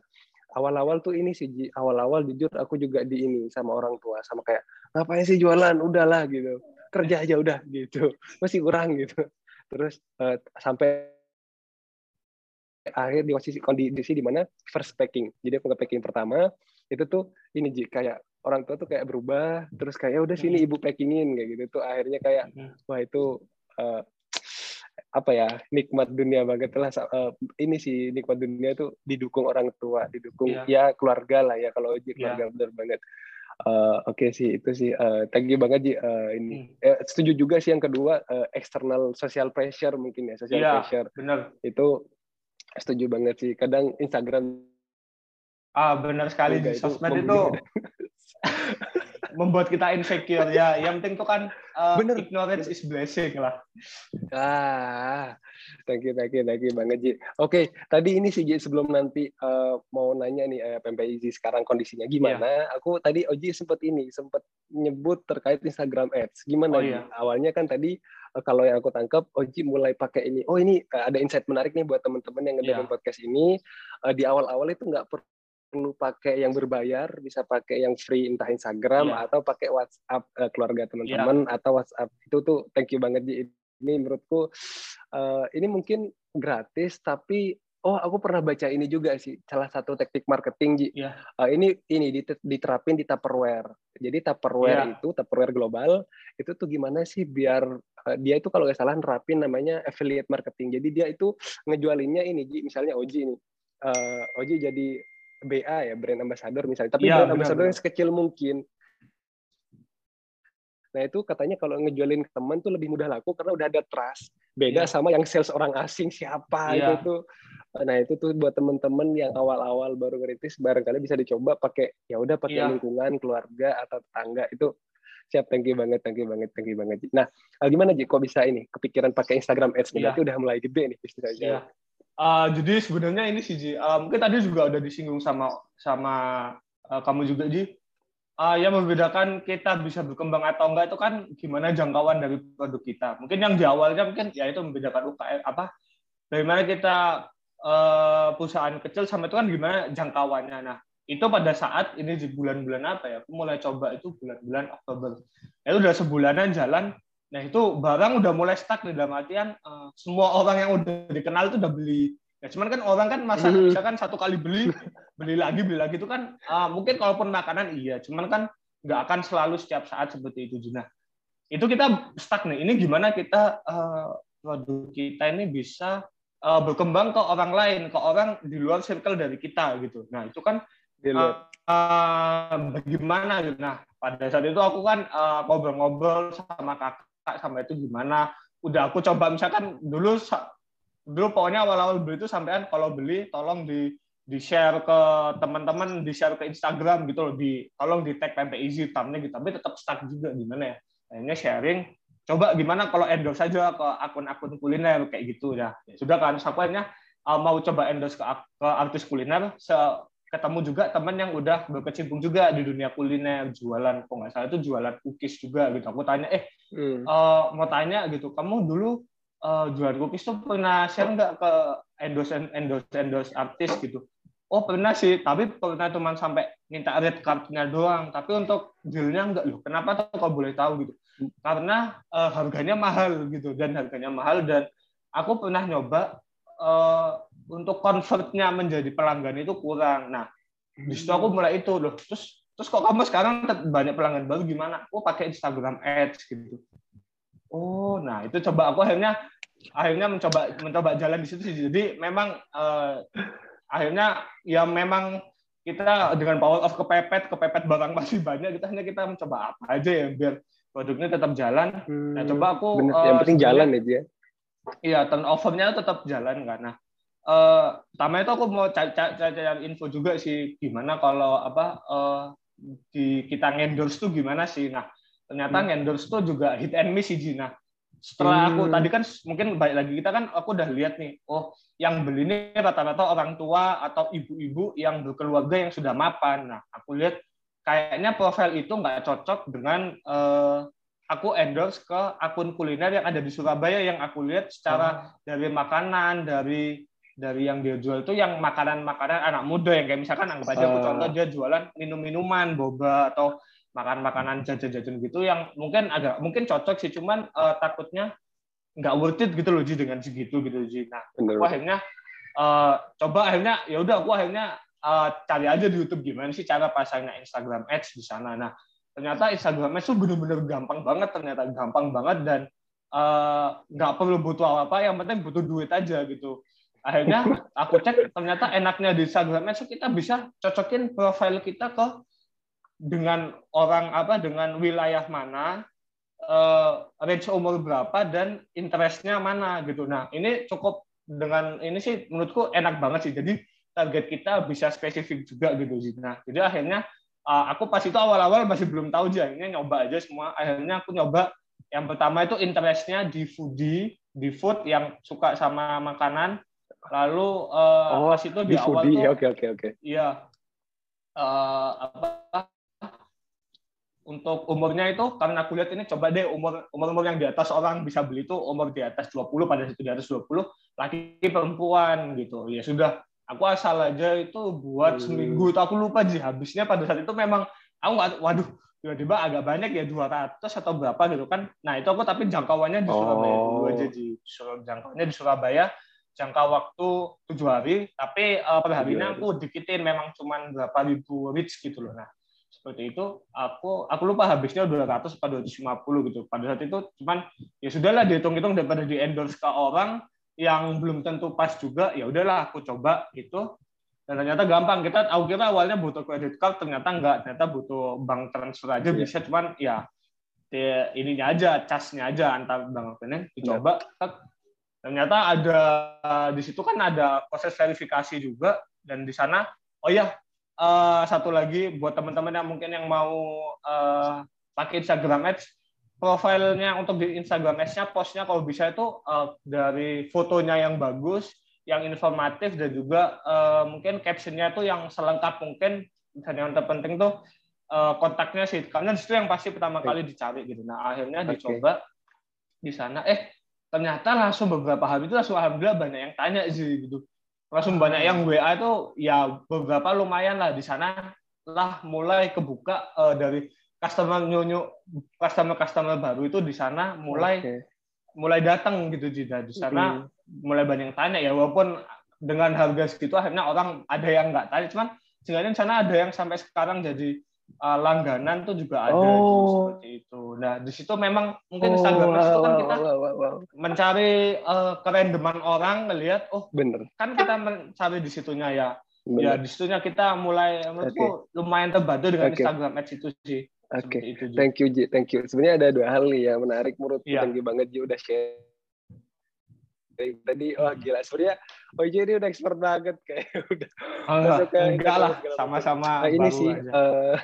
Speaker 1: awal-awal tuh ini sih awal-awal jujur aku juga di ini sama orang tua sama kayak ngapain sih jualan? Udahlah gitu. Kerja aja udah gitu. Masih kurang gitu. Terus uh, sampai akhir di posisi kondisi di mana first packing. Jadi aku nge packing pertama itu tuh ini Ji, kayak orang tua tuh kayak berubah terus kayak ya udah sini ibu packingin kayak gitu. Tuh akhirnya kayak wah itu uh, apa ya nikmat dunia banget lah uh, ini sih nikmat dunia itu didukung orang tua didukung yeah. ya keluarga lah ya kalau Oji keluarga yeah. benar banget uh, oke okay sih itu sih uh, thank you banget Ji uh, ini hmm. eh, setuju juga sih yang kedua uh, external social pressure mungkin ya social yeah, pressure
Speaker 2: benar
Speaker 1: itu setuju banget sih kadang Instagram
Speaker 2: ah benar sekali di sosmed itu membuat kita insecure ya. Yang penting tuh kan uh, Bener. ignorance is blessing lah.
Speaker 1: Ah, thank you, thank you, thank you banget Ji. Oke, okay, tadi ini sih Ji sebelum nanti uh, mau nanya nih uh, PMPIZ sekarang kondisinya gimana? Yeah. Aku tadi Oji sempat ini sempat nyebut terkait Instagram Ads. Gimana? Oh, iya. Awalnya kan tadi uh, kalau yang aku tangkap Oji mulai pakai ini. Oh ini uh, ada insight menarik nih buat teman-teman yang ngedengerin yeah. podcast ini. Uh, di awal-awal itu nggak perlu perlu pakai yang berbayar, bisa pakai yang free entah Instagram yeah. atau pakai WhatsApp uh, keluarga teman-teman yeah. atau WhatsApp itu tuh thank you banget ini menurutku uh, ini mungkin gratis tapi oh aku pernah baca ini juga sih salah satu teknik marketing Ji. Yeah. Uh, ini ini diterapin di Tupperware. Jadi Tupperware yeah. itu Tupperware global itu tuh gimana sih biar uh, dia itu kalau nggak salah nerapin namanya affiliate marketing. Jadi dia itu ngejualinnya ini Ji, misalnya Oji ini. Uh, Oji jadi BA ya brand ambassador misalnya tapi ya, brand ambassador yang sekecil mungkin nah itu katanya kalau ngejualin ke teman tuh lebih mudah laku karena udah ada trust beda ya. sama yang sales orang asing siapa ya. itu tuh nah itu tuh buat teman-teman yang awal-awal baru ngeritis barangkali bisa dicoba pakai ya udah pakai ya. lingkungan keluarga atau tetangga itu siap thank you banget thank you banget thank you banget nah gimana Ji kok bisa ini kepikiran pakai Instagram Ads nih ya. berarti udah mulai gede nih bisnisnya ya.
Speaker 2: Uh, jadi sebenarnya ini sih Ji, uh, mungkin tadi juga udah disinggung sama sama uh, kamu juga Ji. Uh, yang membedakan kita bisa berkembang atau enggak itu kan gimana jangkauan dari produk kita. Mungkin yang di awalnya mungkin ya itu membedakan UKM apa dari mana kita uh, perusahaan kecil sama itu kan gimana jangkauannya. Nah itu pada saat ini di bulan-bulan apa ya? Aku mulai coba itu bulan-bulan Oktober. Itu udah sebulanan jalan Nah itu barang udah mulai stuck di dalam artian uh, semua orang yang udah dikenal itu udah beli. Ya cuman kan orang kan masa hmm. misalkan satu kali beli beli lagi beli lagi itu kan uh, mungkin kalaupun makanan iya, cuman kan nggak akan selalu setiap saat seperti itu Juna. Itu kita stuck nih. Ini gimana kita uh, produk kita ini bisa uh, berkembang ke orang lain, ke orang di luar circle dari kita gitu. Nah itu kan uh, uh, bagaimana gitu. Nah pada saat itu aku kan ngobrol-ngobrol uh, sama kakak sama itu gimana? Udah aku coba misalkan dulu dulu pokoknya awal-awal beli itu sampean kalau beli tolong di di share ke teman-teman di share ke Instagram gitu loh di tolong di tag PMPIZ thumbnya gitu. Tapi tetap stuck juga gimana ya? Akhirnya sharing coba gimana kalau endorse saja ke akun-akun kuliner kayak gitu ya. Sudah kan akhirnya uh, mau coba endorse ke, ke artis kuliner ketemu juga teman yang udah berkecimpung juga di dunia kuliner jualan kok nggak salah itu jualan cookies juga gitu. Aku tanya eh hmm. uh, mau tanya gitu kamu dulu uh, jualan cookies tuh pernah share nggak ke endorse endorse endorse artis gitu? Oh pernah sih tapi pernah cuma sampai minta red cardnya doang. Tapi untuk dealnya enggak loh kenapa tuh kalau boleh tahu gitu? Karena uh, harganya mahal gitu dan harganya mahal dan aku pernah nyoba uh, untuk convertnya menjadi pelanggan itu kurang. Nah, di situ aku mulai itu loh. Terus terus kok kamu sekarang banyak pelanggan baru gimana? Aku pakai Instagram Ads gitu. Oh, nah itu coba aku akhirnya akhirnya mencoba mencoba jalan di situ sih. Jadi memang eh, akhirnya ya memang kita dengan power of kepepet, kepepet barang masih banyak, kita hanya kita mencoba apa aja ya biar produknya tetap jalan. Nah, coba aku
Speaker 1: Bener, yang uh, penting jalan ya dia.
Speaker 2: Iya, turnovernya tetap jalan kan. Nah, uh, pertama itu aku mau cari info juga sih gimana kalau apa uh, di kita endorse tuh gimana sih nah ternyata hmm. endorse tuh juga hit and miss sih Nah setelah aku hmm. tadi kan mungkin baik lagi kita kan aku udah lihat nih oh yang beli ini rata-rata orang tua atau ibu-ibu yang berkeluarga yang sudah mapan nah aku lihat kayaknya profil itu nggak cocok dengan uh, aku endorse ke akun kuliner yang ada di Surabaya yang aku lihat secara oh. dari makanan dari dari yang dia jual itu yang makanan-makanan anak muda yang kayak misalkan anggap aja aku contoh dia jualan minum-minuman boba atau makan-makanan jajan-jajan gitu yang mungkin agak mungkin cocok sih cuman uh, takutnya nggak worth it gitu loh Ji dengan segitu gitu Ji. Nah, aku akhirnya uh, coba akhirnya ya udah aku akhirnya uh, cari aja di YouTube gimana sih cara pasangnya Instagram Ads di sana. Nah, ternyata Instagram Ads tuh bener-bener gampang banget ternyata gampang banget dan nggak uh, perlu butuh apa-apa yang penting butuh duit aja gitu akhirnya aku cek ternyata enaknya di Instagram Ads kita bisa cocokin profil kita ke dengan orang apa dengan wilayah mana uh, range umur berapa dan interestnya mana gitu nah ini cukup dengan ini sih menurutku enak banget sih jadi target kita bisa spesifik juga gitu sih nah jadi akhirnya uh, aku pas itu awal-awal masih belum tahu aja, ini nyoba aja semua. Akhirnya aku nyoba yang pertama itu interestnya di foodie, di food yang suka sama makanan. Lalu uh, oh, pas itu di, di awal foodie. tuh,
Speaker 1: oke oke oke.
Speaker 2: Iya, uh, apa untuk umurnya itu karena aku lihat ini coba deh umur umur umur yang di atas orang bisa beli itu umur di atas 20 pada situ di atas 20 laki perempuan gitu ya sudah aku asal aja itu buat hmm. seminggu itu aku lupa sih habisnya pada saat itu memang aku nggak waduh tiba-tiba agak banyak ya 200 atau berapa gitu kan nah itu aku tapi jangkauannya di Surabaya oh. dulu aja di jangkauannya di Surabaya jangka waktu tujuh hari tapi uh, per harinya aku dikitin memang cuma berapa ribu reach gitu loh. Nah seperti itu aku aku lupa habisnya 200 atau 250 gitu. Pada saat itu cuman ya sudahlah dihitung-hitung daripada di endorse ke orang yang belum tentu pas juga ya udahlah aku coba itu dan ternyata gampang. Kita aku kira awalnya butuh credit card ternyata enggak ternyata butuh bank transfer aja yeah. bisa cuman ya di, ininya aja casnya aja antar bank ini dicoba yeah. Ternyata ada di situ kan ada proses verifikasi juga dan di sana oh ya uh, satu lagi buat teman-teman yang mungkin yang mau uh, pakai Instagram Ads, profilnya untuk di Instagram Ads-nya postnya kalau bisa itu uh, dari fotonya yang bagus, yang informatif dan juga uh, mungkin captionnya itu yang selengkap mungkin dan yang terpenting tuh uh, kontaknya sih karena itu yang pasti pertama kali dicari gitu. Nah akhirnya okay. dicoba di sana, eh ternyata langsung beberapa hari itu langsung alhamdulillah banyak yang tanya sih gitu langsung banyak yang WA itu ya beberapa lumayan lah di sana lah mulai kebuka uh, dari customer nyonyo customer customer baru itu di sana mulai okay. mulai datang gitu jadi di sana mm. mulai banyak yang tanya ya walaupun dengan harga segitu akhirnya orang ada yang nggak tanya cuman sebenarnya di sana ada yang sampai sekarang jadi uh, langganan tuh juga ada oh. gitu, seperti itu. Nah di situ memang mungkin oh, Instagram wow, itu kan kita wow, wow, wow. mencari uh, kerendeman orang ngelihat oh
Speaker 1: bener
Speaker 2: kan kita mencari di situnya ya bener. ya di situnya kita mulai menurutku okay. lumayan terbantu dengan okay. Instagram Ads itu sih.
Speaker 1: Oke, okay. thank you Ji, thank you. Sebenarnya ada dua hal nih yang menarik menurutku. Yeah. Thank you banget Ji udah share tadi wah gila. Sebenarnya oh jadi udah expert banget kayak udah
Speaker 2: oh, masuk ke enggak lah sama-sama
Speaker 1: nah, ini sih uh,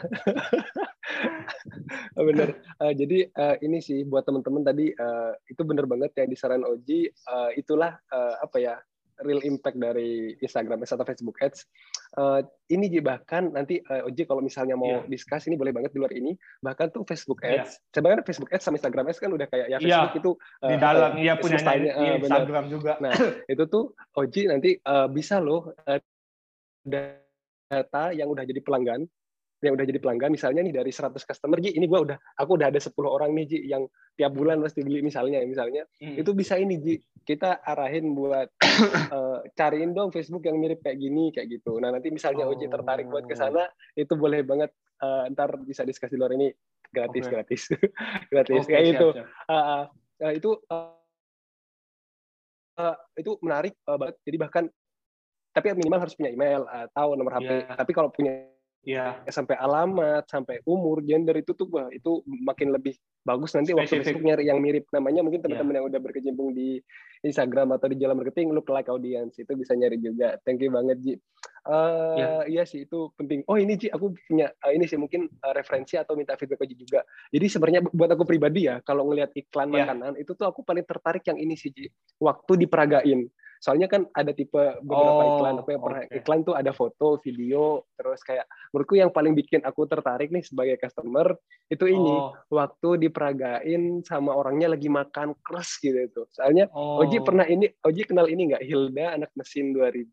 Speaker 1: bener. Uh, jadi uh, ini sih buat teman-teman tadi uh, itu bener banget yang disaran Oji uh, itulah uh, apa ya real impact dari Instagram Ads atau Facebook Ads. Uh, ini bahkan nanti uh, Oji kalau misalnya mau yeah. discuss ini boleh banget di luar ini. Bahkan tuh Facebook iya. Ads. Yeah. Sebenarnya Facebook Ads sama Instagram Ads kan udah kayak ya iya. Facebook yeah. itu
Speaker 2: uh, di dalam iya punya uh, Instagram juga.
Speaker 1: Nah itu tuh Oji nanti uh, bisa loh uh, data yang udah jadi pelanggan yang udah jadi pelanggan misalnya nih dari 100 customer Ji ini gua udah aku udah ada 10 orang nih Ji yang tiap bulan pasti beli misalnya misalnya hmm. itu bisa ini Ji kita arahin buat uh, cariin dong Facebook yang mirip kayak gini kayak gitu nah nanti misalnya oh. Oji tertarik buat ke sana itu boleh banget uh, ntar bisa diskusi luar ini gratis okay. gratis gratis okay, kayak siap, itu siap. Uh, uh, itu uh, uh, itu menarik uh, banget jadi bahkan tapi minimal harus punya email atau nomor HP yeah. tapi kalau punya ya sampai alamat sampai umur gender itu tuh wah itu makin lebih bagus nanti Spesifik. waktu Facebook nyari yang mirip namanya mungkin teman-teman yeah. yang udah berkecimpung di Instagram atau di jalan marketing look like audience itu bisa nyari juga thank you banget Ji uh, yeah. iya sih itu penting oh ini Ji aku punya uh, ini sih mungkin uh, referensi atau minta feedback Ji juga jadi sebenarnya buat aku pribadi ya kalau ngelihat iklan yeah. makanan itu tuh aku paling tertarik yang ini sih Ji waktu diperagain soalnya kan ada tipe beberapa oh, iklan apa yang pernah okay. iklan tuh ada foto video terus kayak menurutku yang paling bikin aku tertarik nih sebagai customer itu ini oh. waktu diperagain sama orangnya lagi makan keras gitu itu soalnya oh. Oji pernah ini Oji kenal ini nggak Hilda anak mesin 2015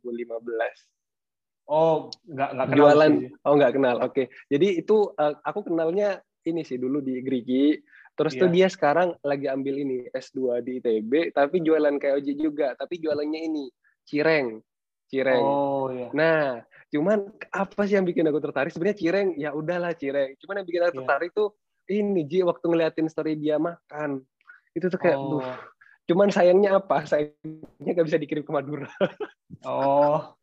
Speaker 2: Oh, nggak nggak
Speaker 1: kenal. Jualan. Sih. Oh, nggak kenal. Oke. Okay. Jadi itu uh, aku kenalnya ini sih dulu di Grigi Terus yeah. tuh iya. dia sekarang lagi ambil ini S2 di ITB, tapi jualan kayak Oji juga, tapi jualannya ini cireng, cireng. Oh iya. Nah, cuman apa sih yang bikin aku tertarik? Sebenarnya cireng, ya udahlah cireng. Cuman yang bikin aku yeah. tertarik tuh ini Ji waktu ngeliatin story dia makan, itu tuh kayak, oh. Duh. cuman sayangnya apa? Sayangnya nggak bisa dikirim ke Madura.
Speaker 2: oh.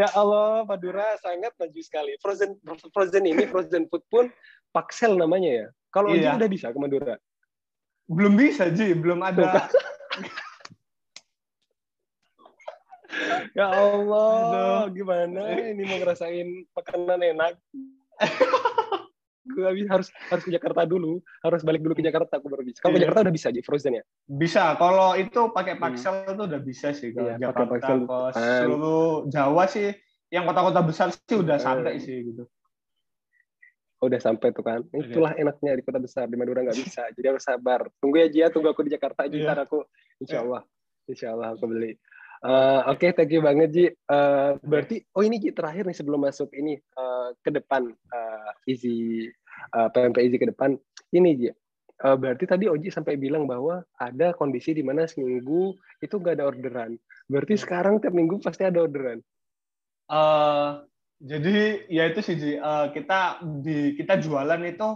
Speaker 1: Ya Allah, Madura sangat maju sekali. Frozen frozen ini frozen food pun Paksel namanya ya. Kalau iya. udah bisa ke Madura?
Speaker 2: Belum bisa, Ji. Belum ada.
Speaker 1: ya Allah, Aduh. gimana ini mau ngerasain makanan enak? gue bisa harus harus ke Jakarta dulu, harus balik dulu ke Jakarta aku baru bisa. Kalau ke iya. Jakarta udah bisa di Frozen ya?
Speaker 2: Bisa. Kalau itu pakai Paxel hmm. tuh udah bisa sih kalau iya, Jakarta pakai ke seluruh Jawa sih yang kota-kota besar sih udah sampai sih gitu.
Speaker 1: Udah sampai tuh kan. Itulah enaknya di kota besar. Di Madura nggak bisa. Jadi harus sabar. Tunggu ya Jia, tunggu aku di Jakarta aja. Yeah. aku insya Allah. Insya Allah aku beli. Uh, Oke, okay, thank you banget Ji. Uh, berarti, oh ini Ji terakhir nih sebelum masuk ini uh, ke depan uh, easy uh, PMP easy ke depan. Ini Ji. Uh, berarti tadi Oji sampai bilang bahwa ada kondisi di mana seminggu itu nggak ada orderan. Berarti hmm. sekarang tiap minggu pasti ada orderan.
Speaker 2: Uh, jadi ya itu sih uh, kita di kita jualan itu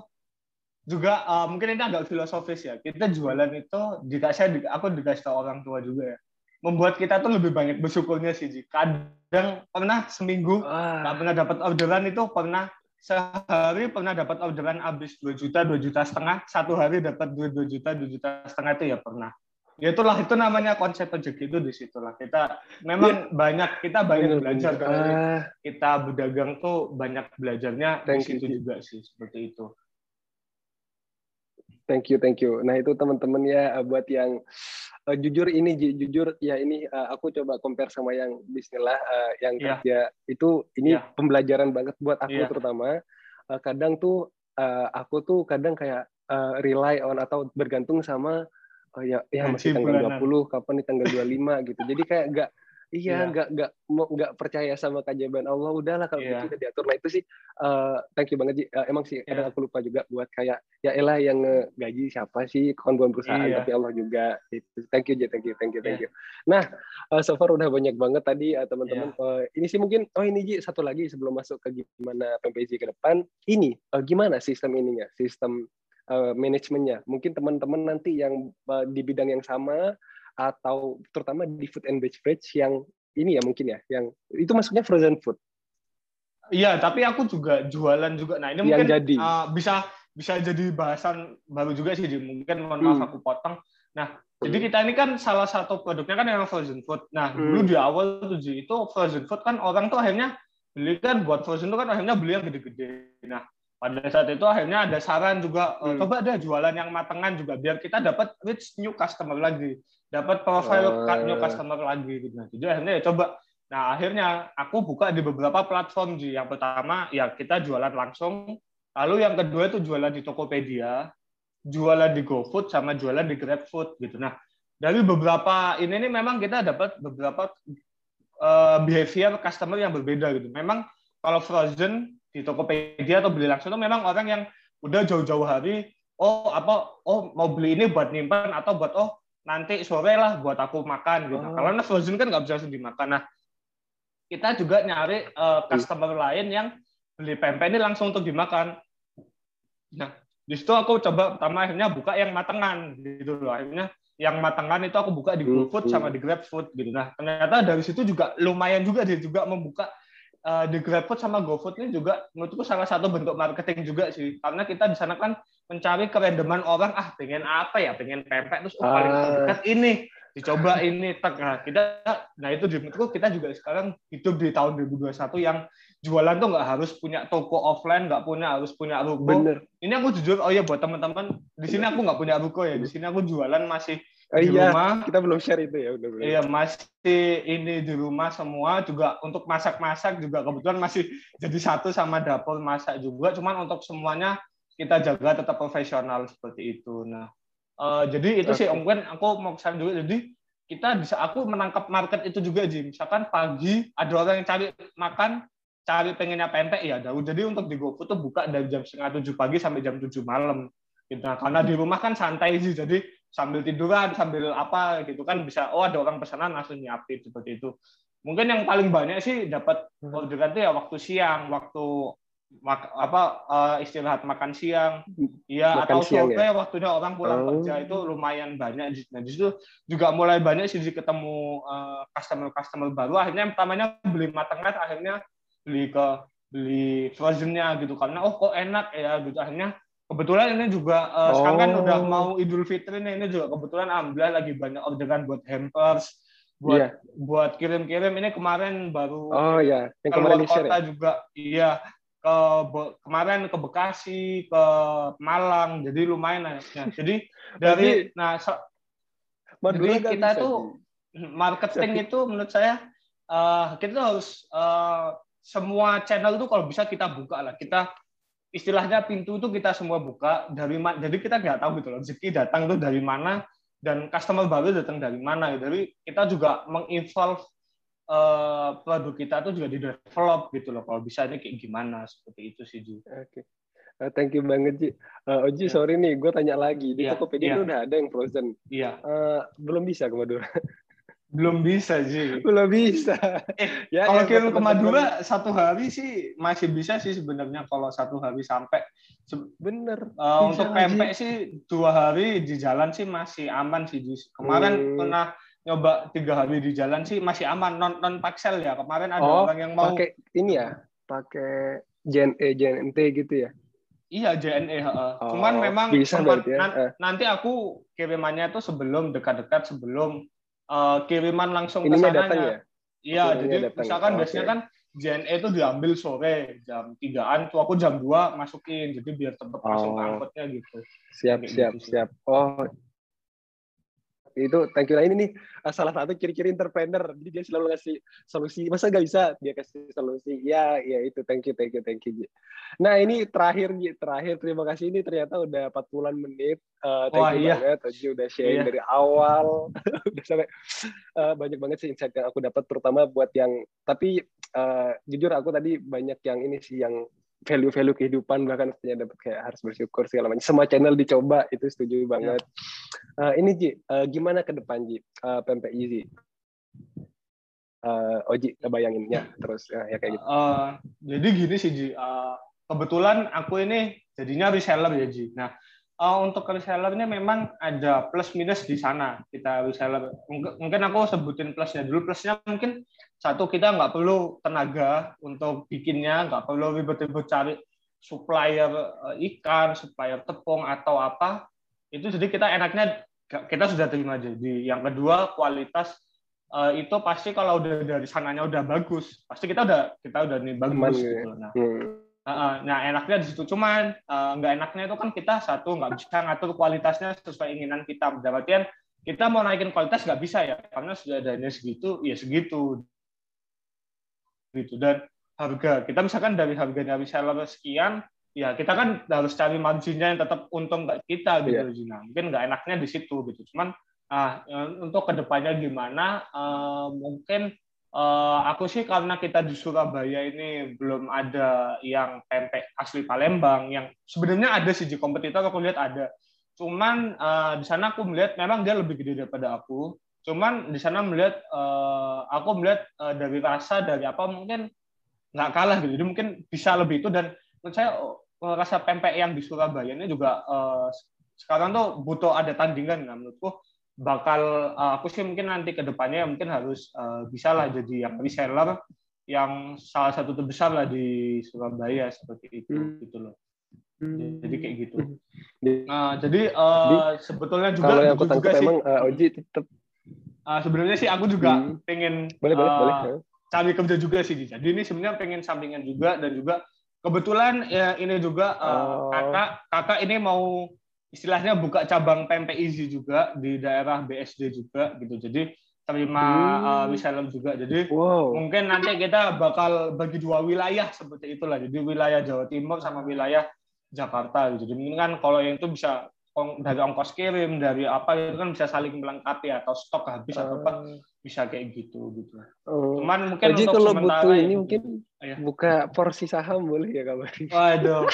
Speaker 2: juga uh, mungkin ini agak filosofis ya. Kita jualan itu jika saya aku dikasih tahu orang tua juga ya. Membuat kita tuh lebih banyak bersyukurnya sih. Ji. Kadang pernah seminggu nggak pernah dapat orderan itu pernah sehari pernah dapat orderan habis 2 juta, 2 juta setengah, satu hari dapat 2, 2 juta, 2 juta setengah itu ya pernah ya itulah itu namanya konsep rezeki itu di situlah kita memang ya. banyak kita banyak belajar karena uh, kita berdagang tuh banyak belajarnya di situ you. juga sih seperti itu
Speaker 1: thank you thank you nah itu teman-teman ya buat yang uh, jujur ini jujur ya ini uh, aku coba compare sama yang Bismillah uh, yang yeah. kerja itu ini yeah. pembelajaran banget buat aku yeah. terutama uh, kadang tuh uh, aku tuh kadang kayak uh, rely on atau bergantung sama oh ya ya masih tanggal bulanan. 20 kapan nih tanggal 25 gitu jadi kayak enggak iya nggak yeah. nggak mau nggak percaya sama keajaiban Allah udahlah kalau yeah. gitu udah diatur nah itu sih uh, thank you banget sih uh, emang sih yeah. kadang aku lupa juga buat kayak ya elah yang gaji siapa sih kawan-kawan perusahaan yeah. tapi Allah juga itu thank you thank you thank you thank yeah. you nah uh, so far udah banyak banget tadi uh, teman-teman yeah. uh, ini sih mungkin oh ini Ji satu lagi sebelum masuk ke gimana PMPJ ke depan ini uh, gimana sistem ininya sistem uh, manajemennya. Mungkin teman-teman nanti yang uh, di bidang yang sama atau terutama di food and beverage yang ini ya mungkin ya, yang itu maksudnya frozen food.
Speaker 2: Iya, tapi aku juga jualan juga. Nah ini yang mungkin jadi. Uh, bisa bisa jadi bahasan baru juga sih. Mungkin mohon maaf hmm. aku potong. Nah, hmm. jadi kita ini kan salah satu produknya kan yang frozen food. Nah, hmm. dulu di awal tuh itu frozen food kan orang tuh akhirnya beli kan buat frozen itu kan akhirnya beli yang gede-gede. Nah, pada saat itu akhirnya ada saran juga eh, hmm. coba ada jualan yang matengan juga biar kita dapat reach new customer lagi dapat profile uh. new customer lagi gitu. Nah, jadi akhirnya ya coba. Nah akhirnya aku buka di beberapa platform sih yang pertama ya kita jualan langsung. Lalu yang kedua itu jualan di Tokopedia jualan di GoFood sama jualan di GrabFood gitu. Nah dari beberapa ini nih memang kita dapat beberapa uh, behavior customer yang berbeda gitu. Memang kalau frozen di Tokopedia atau beli langsung itu memang orang yang udah jauh-jauh hari oh apa oh mau beli ini buat nyimpan atau buat oh nanti sore lah buat aku makan gitu. Oh. Kalau frozen kan nggak bisa langsung dimakan. Nah kita juga nyari uh, customer lain yang beli pempek ini langsung untuk dimakan. Nah di situ aku coba pertama akhirnya buka yang matengan gitu loh. Akhirnya yang matengan itu aku buka di hmm, GoFood sama hmm. di GrabFood gitu. Nah ternyata dari situ juga lumayan juga dia juga membuka uh, di GrabFood sama GoFood ini juga menurutku salah satu bentuk marketing juga sih. Karena kita di sana kan mencari kerendeman orang ah pengen apa ya? Pengen pempek terus oh, paling ah. terdekat ini dicoba ini. Nah kita nah itu di menurutku kita juga sekarang hidup di tahun 2021 yang jualan tuh nggak harus punya toko offline nggak punya harus punya ruko. Bener. ini aku jujur oh ya buat teman-teman di sini aku nggak punya ruko ya. Di sini aku jualan masih
Speaker 1: Oh, di iya, rumah. Kita belum share itu ya.
Speaker 2: Udah, Iya, masih ini di rumah semua juga untuk masak-masak juga kebetulan masih jadi satu sama dapur masak juga. Cuman untuk semuanya kita jaga tetap profesional seperti itu. Nah, uh, jadi itu okay. sih mungkin aku mau ke sana juga. Jadi kita bisa aku menangkap market itu juga Jim. Misalkan pagi ada orang yang cari makan, cari pengennya pempek ya Daud. Jadi untuk di GoFood tuh buka dari jam setengah tujuh pagi sampai jam tujuh malam. Gitu. Nah, karena di rumah kan santai sih, jadi sambil tiduran sambil apa gitu kan bisa oh ada orang pesanan langsung nyiapin seperti itu. Mungkin yang paling banyak sih dapat hmm. orderan itu ya waktu siang waktu mak, apa uh, istirahat makan siang. Ya atau sore ya? waktunya orang pulang oh. kerja itu lumayan banyak. Nah di situ juga mulai banyak sih ketemu uh, customer customer baru. Akhirnya yang pertamanya beli matengan akhirnya beli ke beli frozennya gitu. Karena oh kok enak ya gitu. Akhirnya Kebetulan ini juga uh, oh. sekarang kan udah oh. mau Idul Fitri nih, ini juga kebetulan alhamdulillah lagi banyak orderan buat hampers, buat yeah. buat kirim-kirim. Ini kemarin baru
Speaker 1: Oh ya, yang
Speaker 2: kemarin kota ya? juga. Iya. ke kemarin ke Bekasi, ke Malang, jadi lumayan naiknya. Jadi dari nah Madura jadi kita tuh marketing itu menurut saya uh, kita harus uh, semua channel tuh kalau bisa kita buka lah. Kita istilahnya pintu itu kita semua buka dari jadi kita nggak tahu gitu loh rezeki datang tuh dari mana dan customer baru datang dari mana. Jadi kita juga menginvolve uh, produk kita tuh juga di develop gitu loh. Kalau bisa ini kayak gimana seperti itu sih Ji.
Speaker 1: Oke. Okay. Uh, eh, thank you banget Ji. Uh, Oji yeah. sorry nih, gue tanya lagi di yeah. Tokopedia yeah. udah ada yang frozen.
Speaker 2: Iya. Yeah.
Speaker 1: Uh, belum bisa ke Madura.
Speaker 2: Belum bisa Ji.
Speaker 1: Belum bisa.
Speaker 2: Eh, ya, kalau ya, kirim ke Madura satu hari sih masih bisa sih sebenarnya kalau satu hari sampai.
Speaker 1: Bener.
Speaker 2: Uh, untuk pempek sih dua hari di jalan sih masih aman sih. Kemarin hmm. pernah nyoba tiga hari di jalan sih masih aman non non paksel ya kemarin ada oh, orang yang mau
Speaker 1: pakai ini ya pakai JNE JNT gitu ya
Speaker 2: iya JNE oh, cuman memang bisa cuman, ya. uh. nanti aku kirimannya itu sebelum dekat-dekat sebelum uh, kiriman langsung ke sana ya iya jadi datang. misalkan oh, biasanya okay. kan JNE itu diambil sore jam tigaan tuh aku jam 2 masukin jadi biar tempat oh. masuk angkotnya gitu
Speaker 1: siap siap gitu. siap oh itu thank you lah. Ini nih uh, salah satu ciri-ciri entrepreneur. Jadi dia selalu ngasih solusi. Masa gak bisa dia kasih solusi? Ya ya itu. Thank you thank you thank you nah ini terakhir terakhir. Terima kasih. Ini ternyata udah 40 menit. Uh, thank Wah, you iya. banget. Oji udah sharing iya. dari awal. Udah sampai uh, banyak banget sih insight yang aku dapat terutama buat yang tapi uh, jujur aku tadi banyak yang ini sih yang value-value kehidupan bahkan katanya dapat kayak harus bersyukur segala macam. Semua channel dicoba itu setuju banget. Yeah. Uh, ini Ji, uh, gimana ke depan Ji? Uh, Pempek Easy. Uh, Oji, ya terus uh, ya kayak gitu.
Speaker 2: Uh, jadi gini sih Ji, uh, kebetulan aku ini jadinya reseller ya Ji. Nah, uh, untuk reseller ini memang ada plus minus di sana kita reseller. Mungkin aku sebutin plusnya dulu. Plusnya mungkin satu kita nggak perlu tenaga untuk bikinnya, nggak perlu ribet-ribet cari supplier eh, ikan, supplier tepung atau apa. Itu jadi kita enaknya kita sudah terima jadi. Yang kedua kualitas uh, itu pasti kalau udah dari sananya udah bagus, pasti kita udah kita udah nih bagus. Gitu. Nah, hmm Nah enaknya di situ. Cuman eh, nggak enaknya itu kan kita satu nggak bisa ngatur kualitasnya sesuai keinginan kita. Berarti kita mau naikin kualitas nggak bisa ya karena sudah adanya segitu ya segitu. Gitu dan harga. Kita misalkan dari harga dari seller sekian ya kita kan harus cari marginnya yang tetap untung kita gitu yeah. Mungkin nggak enaknya di situ gitu. Cuman ah untuk ke depannya gimana uh, mungkin Uh, aku sih karena kita di Surabaya ini belum ada yang pempek asli Palembang yang sebenarnya ada sih di kompetitor aku lihat ada. Cuman uh, di sana aku melihat memang dia lebih gede daripada aku. Cuman di sana melihat uh, aku melihat uh, dari rasa dari apa mungkin nggak kalah gitu. Jadi mungkin bisa lebih itu dan menurut saya uh, rasa pempek yang di Surabaya ini juga uh, sekarang tuh butuh ada tandingan nah, menurutku bakal uh, aku sih mungkin nanti ke depannya mungkin harus uh, bisa lah jadi yang reseller yang salah satu terbesar lah di Surabaya seperti itu hmm. gitu loh. Hmm. Jadi kayak gitu. Nah, jadi uh, sebetulnya juga
Speaker 1: kalau yang aku juga sih, emang uh, Oji tetap
Speaker 2: uh, sebenarnya sih aku juga hmm. pengen
Speaker 1: boleh, boleh, uh, boleh.
Speaker 2: cari kerja juga sih. Jadi ini sebenarnya pengen sampingan juga dan juga kebetulan ya ini juga uh, oh. kakak kakak ini mau istilahnya buka cabang pempek easy juga di daerah BSD juga gitu. Jadi terima hmm. uh, juga. Jadi wow. mungkin nanti kita bakal bagi dua wilayah seperti itulah. Jadi wilayah Jawa Timur sama wilayah Jakarta gitu. Jadi mungkin kan kalau yang itu bisa dari ongkos kirim dari apa itu kan bisa saling melengkapi atau stok habis uh. atau apa hmm. bisa kayak gitu gitu.
Speaker 1: Uh. Cuman mungkin Jadi untuk kalau butuh ini gitu. mungkin ya. buka porsi saham boleh ya kabar.
Speaker 2: Waduh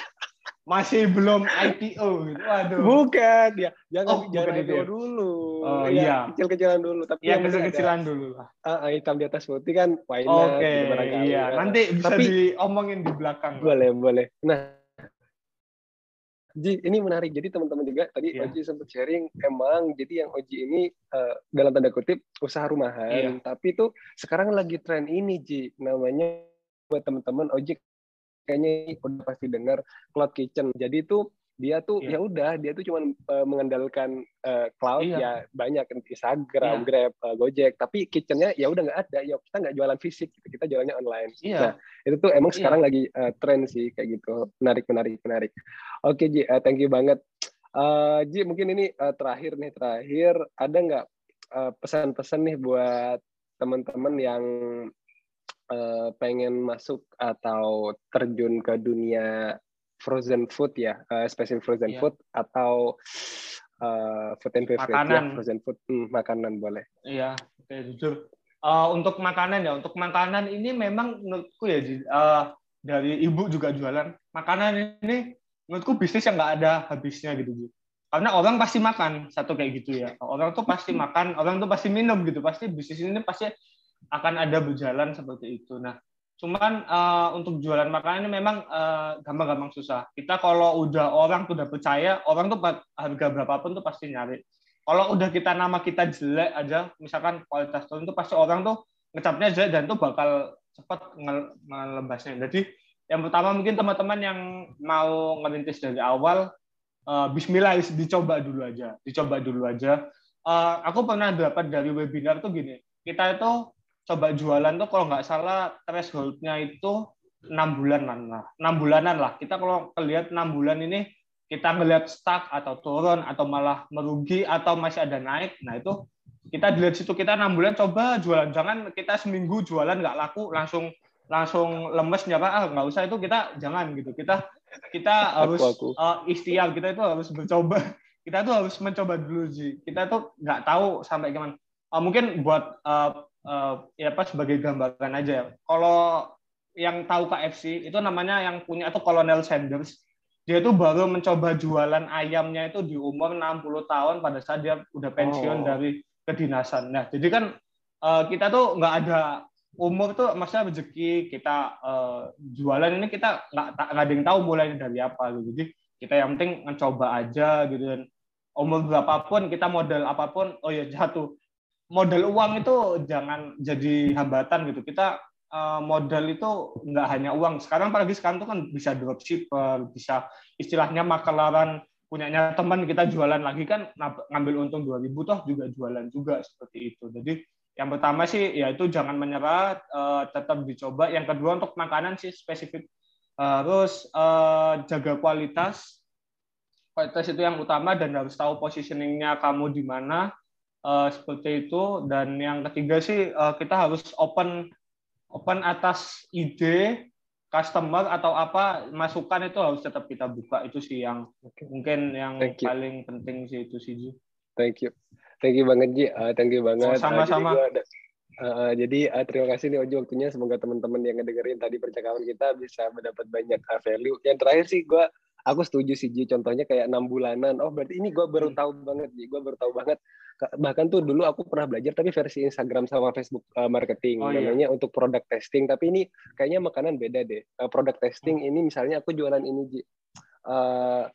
Speaker 2: masih belum IPO gitu. Waduh.
Speaker 1: Bukan, ya. Jangan oh, jangan IPO dulu.
Speaker 2: Oh ya, iya.
Speaker 1: Kecil-kecilan dulu, tapi
Speaker 2: ya, kecil-kecilan dulu lah.
Speaker 1: Uh, hitam di atas putih kan
Speaker 2: why Oke, okay, gitu, iya. Nanti bisa tapi, diomongin di belakang.
Speaker 1: Boleh, lah. boleh. Nah, Ji, ini menarik. Jadi teman-teman juga tadi yeah. Oji sempat sharing emang jadi yang Oji ini uh, dalam tanda kutip usaha rumahan, yeah. tapi itu sekarang lagi tren ini Ji, namanya buat teman-teman Oji kayaknya udah pasti dengar cloud kitchen. Jadi itu dia tuh yeah. ya udah dia tuh cuma uh, mengandalkan uh, cloud yeah. ya banyak Instagram, yeah. Grab, uh, Gojek, tapi kitchennya ya udah nggak ada, ya kita nggak jualan fisik, gitu. kita jualannya online. Yeah. Nah itu tuh emang yeah. sekarang lagi uh, tren sih kayak gitu, menarik menarik menarik. Oke Ji, uh, thank you banget. Uh, Ji mungkin ini uh, terakhir nih terakhir ada nggak uh, pesan-pesan nih buat teman-teman yang uh, pengen masuk atau terjun ke dunia frozen food ya, uh, spesial frozen yeah. food atau uh, food and beverage ya, makanan. ya, frozen food, hmm, makanan boleh.
Speaker 2: Iya, oke jujur. Uh, untuk makanan ya, untuk makanan ini memang menurutku ya uh, dari ibu juga jualan makanan ini menurutku bisnis yang nggak ada habisnya gitu karena orang pasti makan satu kayak gitu ya orang tuh pasti makan orang tuh pasti minum gitu pasti bisnis ini pasti akan ada berjalan seperti itu. Nah, cuman uh, untuk jualan makanan ini memang eh, gampang-gampang susah. Kita kalau udah orang tuh udah percaya, orang tuh harga berapapun tuh pasti nyari. Kalau udah kita nama kita jelek aja, misalkan kualitas turun tuh pasti orang tuh ngecapnya jelek dan tuh bakal cepat ngelembasnya. Jadi yang pertama mungkin teman-teman yang mau ngerintis dari awal, uh, Bismillah dicoba dulu aja, dicoba dulu aja. Uh, aku pernah dapat dari webinar tuh gini, kita itu coba jualan tuh kalau nggak salah thresholdnya itu enam bulan lah, enam bulanan lah. Kita kalau lihat enam bulan ini kita ngelihat stuck atau turun atau malah merugi atau masih ada naik, nah itu kita dilihat situ kita enam bulan coba jualan. Jangan kita seminggu jualan nggak laku langsung langsung lemes nyapa ah nggak usah itu kita jangan gitu. Kita kita harus aku, aku. Uh, ikhtiar kita itu harus mencoba kita tuh harus mencoba dulu sih kita tuh nggak tahu sampai gimana uh, mungkin buat uh, uh, ya pas sebagai gambaran aja ya. Kalau yang tahu KFC itu namanya yang punya itu Colonel Sanders. Dia tuh baru mencoba jualan ayamnya itu di umur 60 tahun pada saat dia udah pensiun oh. dari kedinasan. Nah, jadi kan uh, kita tuh nggak ada umur tuh maksudnya rezeki kita uh, jualan ini kita nggak nggak ada yang tahu mulai dari apa gitu. Jadi kita yang penting mencoba aja gitu dan umur berapapun kita modal apa pun oh ya jatuh modal uang itu jangan jadi hambatan gitu. Kita uh, modal itu nggak hanya uang. Sekarang apalagi sekarang itu kan bisa dropshipper, bisa istilahnya makelaran punyanya teman kita jualan lagi kan ngambil untung 2000 toh juga jualan juga seperti itu. Jadi yang pertama sih ya itu jangan menyerah, uh, tetap dicoba. Yang kedua untuk makanan sih spesifik harus uh, jaga kualitas. Kualitas itu yang utama dan harus tahu positioningnya kamu di mana uh, seperti itu dan yang ketiga sih uh, kita harus open open atas ide customer atau apa masukan itu harus tetap kita buka itu sih yang okay. mungkin yang paling penting sih itu sih
Speaker 1: Thank you. Thank you banget Ji. Uh, thank you banget.
Speaker 2: sama-sama.
Speaker 1: Uh, jadi, uh, jadi uh, terima kasih nih Ojo waktunya. Semoga teman-teman yang ngedengerin tadi percakapan kita bisa mendapat banyak uh, value. Yang terakhir sih gue aku setuju sih Ji. Contohnya kayak enam bulanan. Oh berarti ini gue baru hmm. tahu banget Ji. Gue baru tahu banget bahkan tuh dulu aku pernah belajar tapi versi Instagram sama Facebook uh, marketing oh, iya. namanya iya. untuk product testing tapi ini kayaknya makanan beda deh uh, product testing hmm. ini misalnya aku jualan ini uh,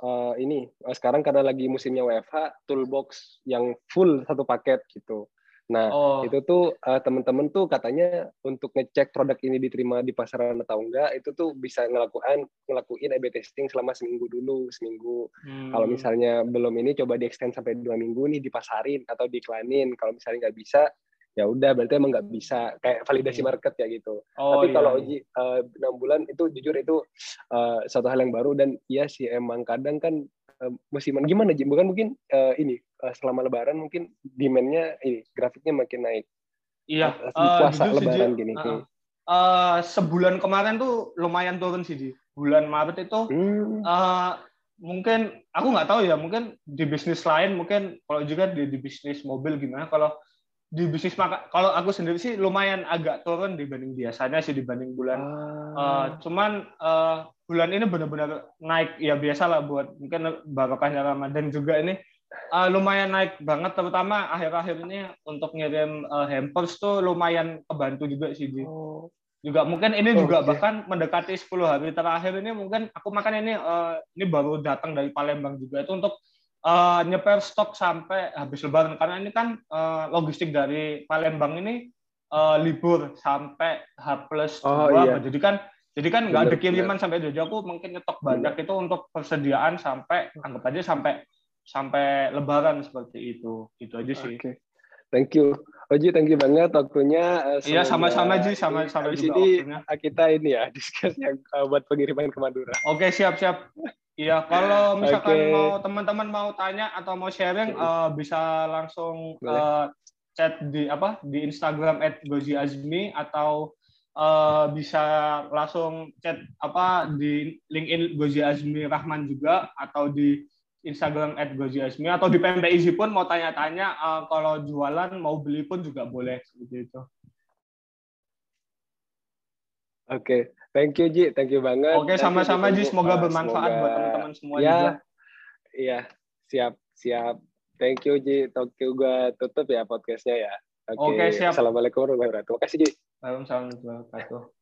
Speaker 1: uh, ini uh, sekarang karena lagi musimnya WFH toolbox yang full satu paket gitu Nah, oh. itu tuh uh, teman-teman tuh katanya untuk ngecek produk ini diterima di pasaran atau enggak, itu tuh bisa ngelakuin ngelakuin A/B testing selama seminggu dulu, seminggu. Hmm. Kalau misalnya belum ini coba di extend sampai dua minggu nih dipasarin atau diiklanin. Kalau misalnya nggak bisa, ya udah berarti emang nggak bisa kayak validasi hmm. market ya gitu. Oh, Tapi iya. kalau uji uh, enam bulan itu jujur itu uh, satu hal yang baru dan iya sih emang kadang kan uh, musiman gimana Jim? Bukan mungkin uh, ini uh, selama Lebaran mungkin demandnya ini grafiknya makin naik.
Speaker 2: Iya.
Speaker 1: Uh, puasa Lebaran gini. Uh,
Speaker 2: uh, sebulan kemarin tuh lumayan turun sih di bulan Maret itu. Hmm. Uh, mungkin aku nggak tahu ya mungkin di bisnis lain mungkin kalau juga di, di bisnis mobil gimana kalau di bisnis maka kalau aku sendiri sih lumayan agak turun dibanding biasanya sih dibanding bulan ah. uh, cuman uh, bulan ini benar-benar naik ya biasa lah buat mungkin barokahnya Ramadan juga ini uh, lumayan naik banget terutama akhir-akhir ini untuk ngirim uh, hampers tuh lumayan kebantu juga sih Ji. Oh. Juga mungkin ini oh, juga okay. bahkan mendekati 10 hari terakhir ini mungkin aku makan ini uh, ini baru datang dari Palembang juga itu untuk uh, nyeper stok sampai habis lebaran karena ini kan uh, logistik dari Palembang ini uh, libur sampai H plus oh, 2 iya. jadi kan Jadi kan nggak ada kiriman bener. sampai Jogja, aku mungkin nyetok banyak bener. itu untuk persediaan sampai anggap aja sampai sampai Lebaran seperti itu. Itu aja sih. Okay.
Speaker 1: Thank you. Oji, thank you banget waktunya.
Speaker 2: Eh, iya, sama-sama Ji, sama-sama
Speaker 1: juga ini waktunya. Kita ini ya, discuss yang uh, buat pengiriman ke Madura.
Speaker 2: Oke, siap-siap. Iya, kalau misalkan okay. mau teman-teman mau tanya atau mau sharing, uh, bisa langsung uh, chat di apa di Instagram @goziazmi atau uh, bisa langsung chat apa di LinkedIn Gozi Azmi Rahman juga atau di Instagram at Gozi Asmi atau di PMPIZ pun mau tanya-tanya uh, kalau jualan mau beli pun juga boleh seperti itu.
Speaker 1: Oke, okay. thank you Ji, thank you banget.
Speaker 2: Oke, okay, sama-sama Ji, semoga bermanfaat semoga... buat teman-teman semua
Speaker 1: ya, juga. Iya, siap, siap. Thank you Ji, thank you gue tutup ya podcastnya ya. Oke, okay. okay, siap. Assalamualaikum warahmatullahi wabarakatuh. Terima kasih Ji.
Speaker 2: Waalaikumsalam warahmatullahi wabarakatuh.